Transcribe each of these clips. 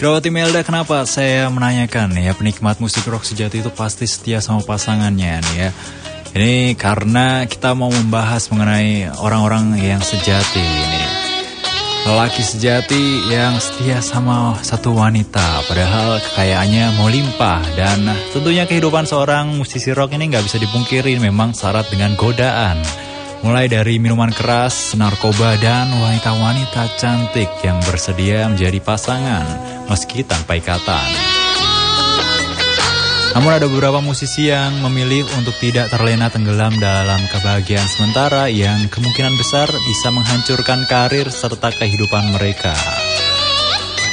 Krawati Melda, kenapa saya menanyakan ya penikmat musik rock sejati itu pasti setia sama pasangannya nih ya. Ini karena kita mau membahas mengenai orang-orang yang sejati ini. Lelaki sejati yang setia sama satu wanita Padahal kekayaannya mau limpah Dan tentunya kehidupan seorang musisi rock ini nggak bisa dipungkiri Memang syarat dengan godaan Mulai dari minuman keras, narkoba, dan wanita-wanita cantik yang bersedia menjadi pasangan meski tanpa ikatan. Namun ada beberapa musisi yang memilih untuk tidak terlena tenggelam dalam kebahagiaan sementara yang kemungkinan besar bisa menghancurkan karir serta kehidupan mereka.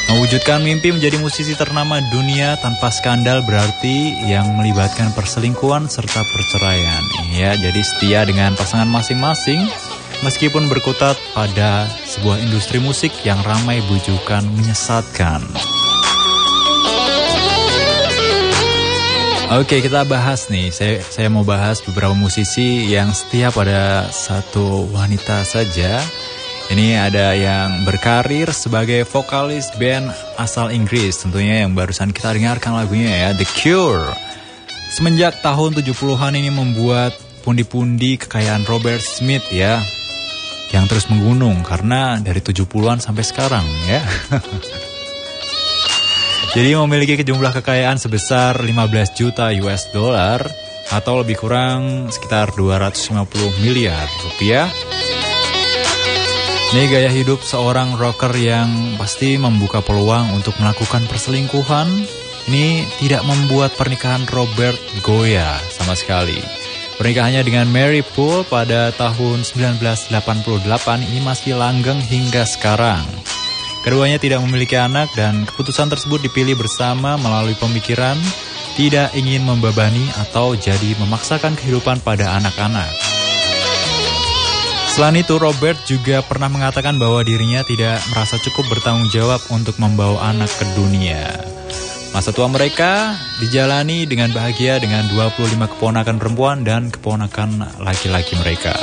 Mewujudkan mimpi menjadi musisi ternama dunia tanpa skandal berarti yang melibatkan perselingkuhan serta perceraian. Ya, jadi setia dengan pasangan masing-masing meskipun berkutat pada sebuah industri musik yang ramai bujukan menyesatkan. Oke, kita bahas nih. Saya saya mau bahas beberapa musisi yang setia pada satu wanita saja ini ada yang berkarir sebagai vokalis band asal Inggris tentunya yang barusan kita dengarkan lagunya ya The Cure. Semenjak tahun 70-an ini membuat pundi-pundi kekayaan Robert Smith ya yang terus menggunung karena dari 70-an sampai sekarang ya. Jadi memiliki jumlah kekayaan sebesar 15 juta US dollar atau lebih kurang sekitar 250 miliar rupiah. Ini gaya hidup seorang rocker yang pasti membuka peluang untuk melakukan perselingkuhan. Ini tidak membuat pernikahan Robert goyah sama sekali. Pernikahannya dengan Mary Poole pada tahun 1988 ini masih langgeng hingga sekarang. Keduanya tidak memiliki anak dan keputusan tersebut dipilih bersama melalui pemikiran tidak ingin membebani atau jadi memaksakan kehidupan pada anak-anak. Selain itu, Robert juga pernah mengatakan bahwa dirinya tidak merasa cukup bertanggung jawab untuk membawa anak ke dunia. Masa tua mereka dijalani dengan bahagia dengan 25 keponakan perempuan dan keponakan laki-laki mereka.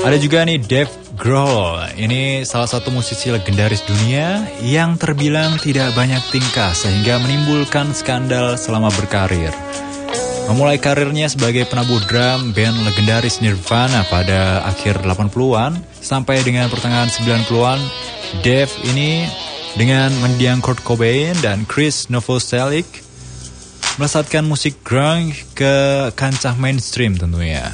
Ada juga nih Dave Grohl, ini salah satu musisi legendaris dunia yang terbilang tidak banyak tingkah sehingga menimbulkan skandal selama berkarir. Memulai karirnya sebagai penabuh drum band legendaris Nirvana pada akhir 80-an sampai dengan pertengahan 90-an, Dave ini dengan mendiang Kurt Cobain dan Chris Novoselic melesatkan musik grunge ke kancah mainstream tentunya.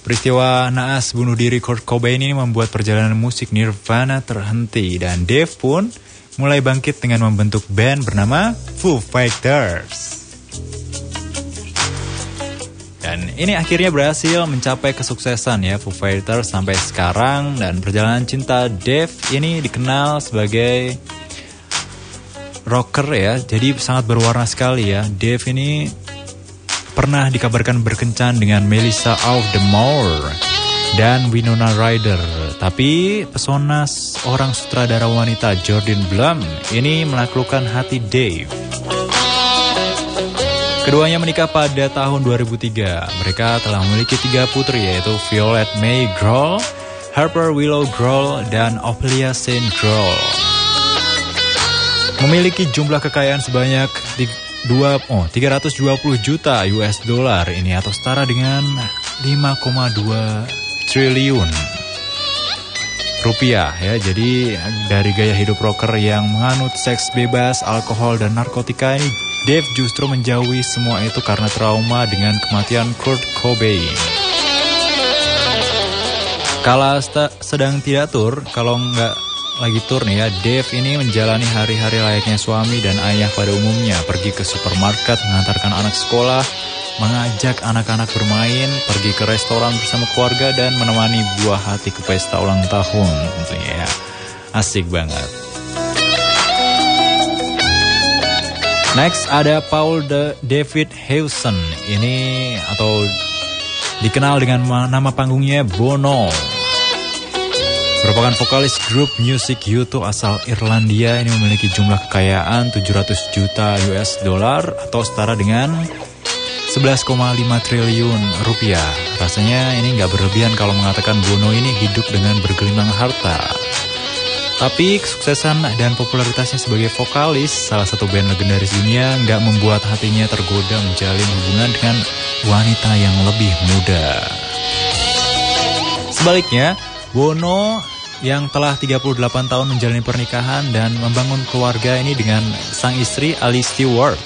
Peristiwa naas bunuh diri Kurt Cobain ini membuat perjalanan musik Nirvana terhenti dan Dave pun mulai bangkit dengan membentuk band bernama Foo Fighters. Dan ini akhirnya berhasil mencapai kesuksesan ya Foo Fighters sampai sekarang dan perjalanan cinta Dave ini dikenal sebagai rocker ya. Jadi sangat berwarna sekali ya. Dave ini pernah dikabarkan berkencan dengan Melissa Auf the Moor dan Winona Ryder. Tapi pesona orang sutradara wanita Jordan Blum ini menaklukkan hati Dave. Keduanya menikah pada tahun 2003. Mereka telah memiliki tiga putri yaitu Violet May Grohl, Harper Willow Grohl, dan Ophelia Saint Grohl. Memiliki jumlah kekayaan sebanyak 2, oh, 320 juta US dollar ini atau setara dengan 5,2 triliun rupiah ya. Jadi dari gaya hidup rocker yang menganut seks bebas, alkohol dan narkotika ini Dave justru menjauhi semua itu karena trauma dengan kematian Kurt Cobain. Kala sedang tidak tur, kalau nggak lagi tur nih ya, Dave ini menjalani hari-hari layaknya suami dan ayah pada umumnya. Pergi ke supermarket, mengantarkan anak sekolah, mengajak anak-anak bermain, pergi ke restoran bersama keluarga, dan menemani buah hati ke pesta ulang tahun tentunya ya. Asik banget. Next ada Paul de David Hewson. Ini atau dikenal dengan nama panggungnya Bono. Merupakan vokalis grup musik U2 asal Irlandia ini memiliki jumlah kekayaan 700 juta US dollar atau setara dengan 11,5 triliun rupiah. Rasanya ini nggak berlebihan kalau mengatakan Bono ini hidup dengan bergelimang harta. Tapi kesuksesan dan popularitasnya sebagai vokalis salah satu band legendaris dunia nggak membuat hatinya tergoda menjalin hubungan dengan wanita yang lebih muda. Sebaliknya, Bono yang telah 38 tahun menjalani pernikahan dan membangun keluarga ini dengan sang istri Alice Stewart.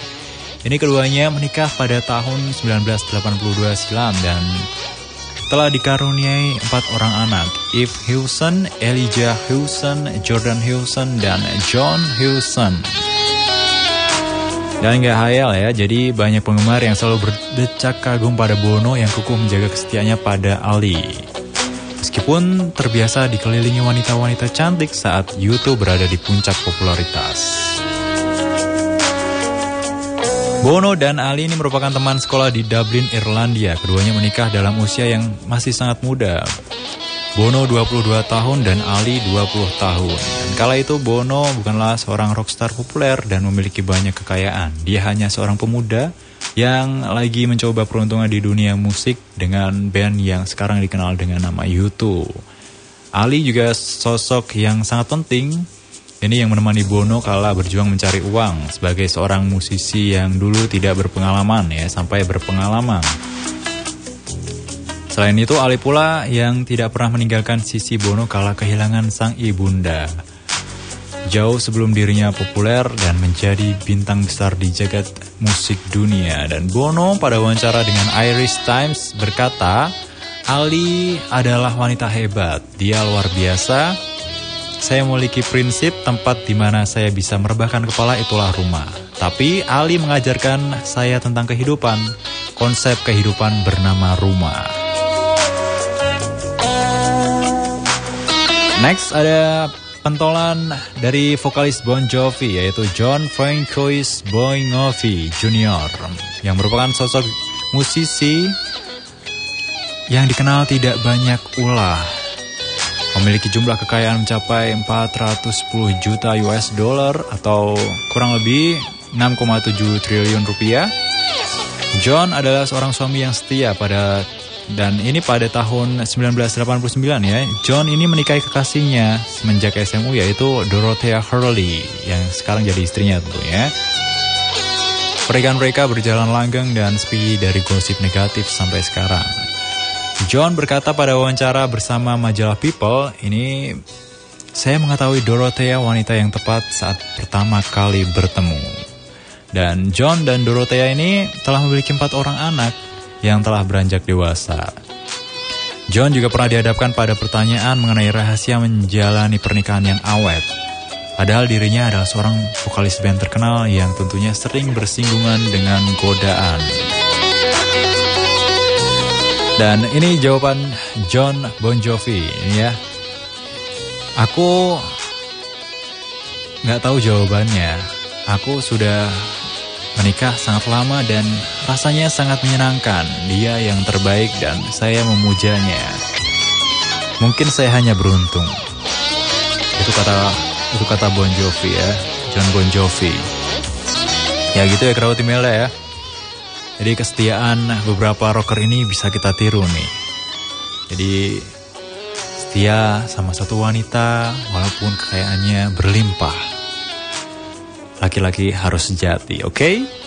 Ini keduanya menikah pada tahun 1982 silam dan telah dikaruniai empat orang anak, Eve Hewson, Elijah Hewson, Jordan Hewson, dan John Hewson. Dan gak hayal ya, jadi banyak penggemar yang selalu berdecak kagum pada Bono yang kukuh menjaga kesetiaannya pada Ali. Meskipun terbiasa dikelilingi wanita-wanita cantik saat YouTube berada di puncak popularitas. Bono dan Ali ini merupakan teman sekolah di Dublin, Irlandia. Keduanya menikah dalam usia yang masih sangat muda. Bono 22 tahun dan Ali 20 tahun. Dan kala itu Bono bukanlah seorang rockstar populer dan memiliki banyak kekayaan. Dia hanya seorang pemuda yang lagi mencoba peruntungan di dunia musik dengan band yang sekarang dikenal dengan nama U2. Ali juga sosok yang sangat penting ini yang menemani Bono kala berjuang mencari uang sebagai seorang musisi yang dulu tidak berpengalaman ya, sampai berpengalaman. Selain itu, Ali pula yang tidak pernah meninggalkan sisi Bono kala kehilangan sang ibunda. Jauh sebelum dirinya populer dan menjadi bintang besar di jagat musik dunia. Dan Bono pada wawancara dengan Irish Times berkata, Ali adalah wanita hebat, dia luar biasa, saya memiliki prinsip tempat di mana saya bisa merebahkan kepala itulah rumah. Tapi Ali mengajarkan saya tentang kehidupan, konsep kehidupan bernama rumah. Next ada pentolan dari vokalis Bon Jovi yaitu John Francois Bon Jovi Jr. yang merupakan sosok musisi yang dikenal tidak banyak ulah memiliki jumlah kekayaan mencapai 410 juta US dollar atau kurang lebih 6,7 triliun rupiah. John adalah seorang suami yang setia pada dan ini pada tahun 1989 ya. John ini menikahi kekasihnya semenjak SMU yaitu Dorothea Hurley yang sekarang jadi istrinya tentunya. Pernikahan mereka berjalan langgeng dan sepi dari gosip negatif sampai sekarang. John berkata pada wawancara bersama majalah People, ini saya mengetahui Dorothea wanita yang tepat saat pertama kali bertemu. Dan John dan Dorothea ini telah memiliki empat orang anak yang telah beranjak dewasa. John juga pernah dihadapkan pada pertanyaan mengenai rahasia menjalani pernikahan yang awet. Padahal dirinya adalah seorang vokalis band terkenal yang tentunya sering bersinggungan dengan godaan. Dan ini jawaban John Bon Jovi ya. Aku nggak tahu jawabannya. Aku sudah menikah sangat lama dan rasanya sangat menyenangkan. Dia yang terbaik dan saya memujanya. Mungkin saya hanya beruntung. Itu kata itu kata Bon Jovi ya, John Bon Jovi. Ya gitu ya Krawati Melda ya. Jadi kesetiaan beberapa rocker ini bisa kita tiru nih. Jadi setia sama satu wanita walaupun kekayaannya berlimpah. Laki-laki harus sejati, oke? Okay?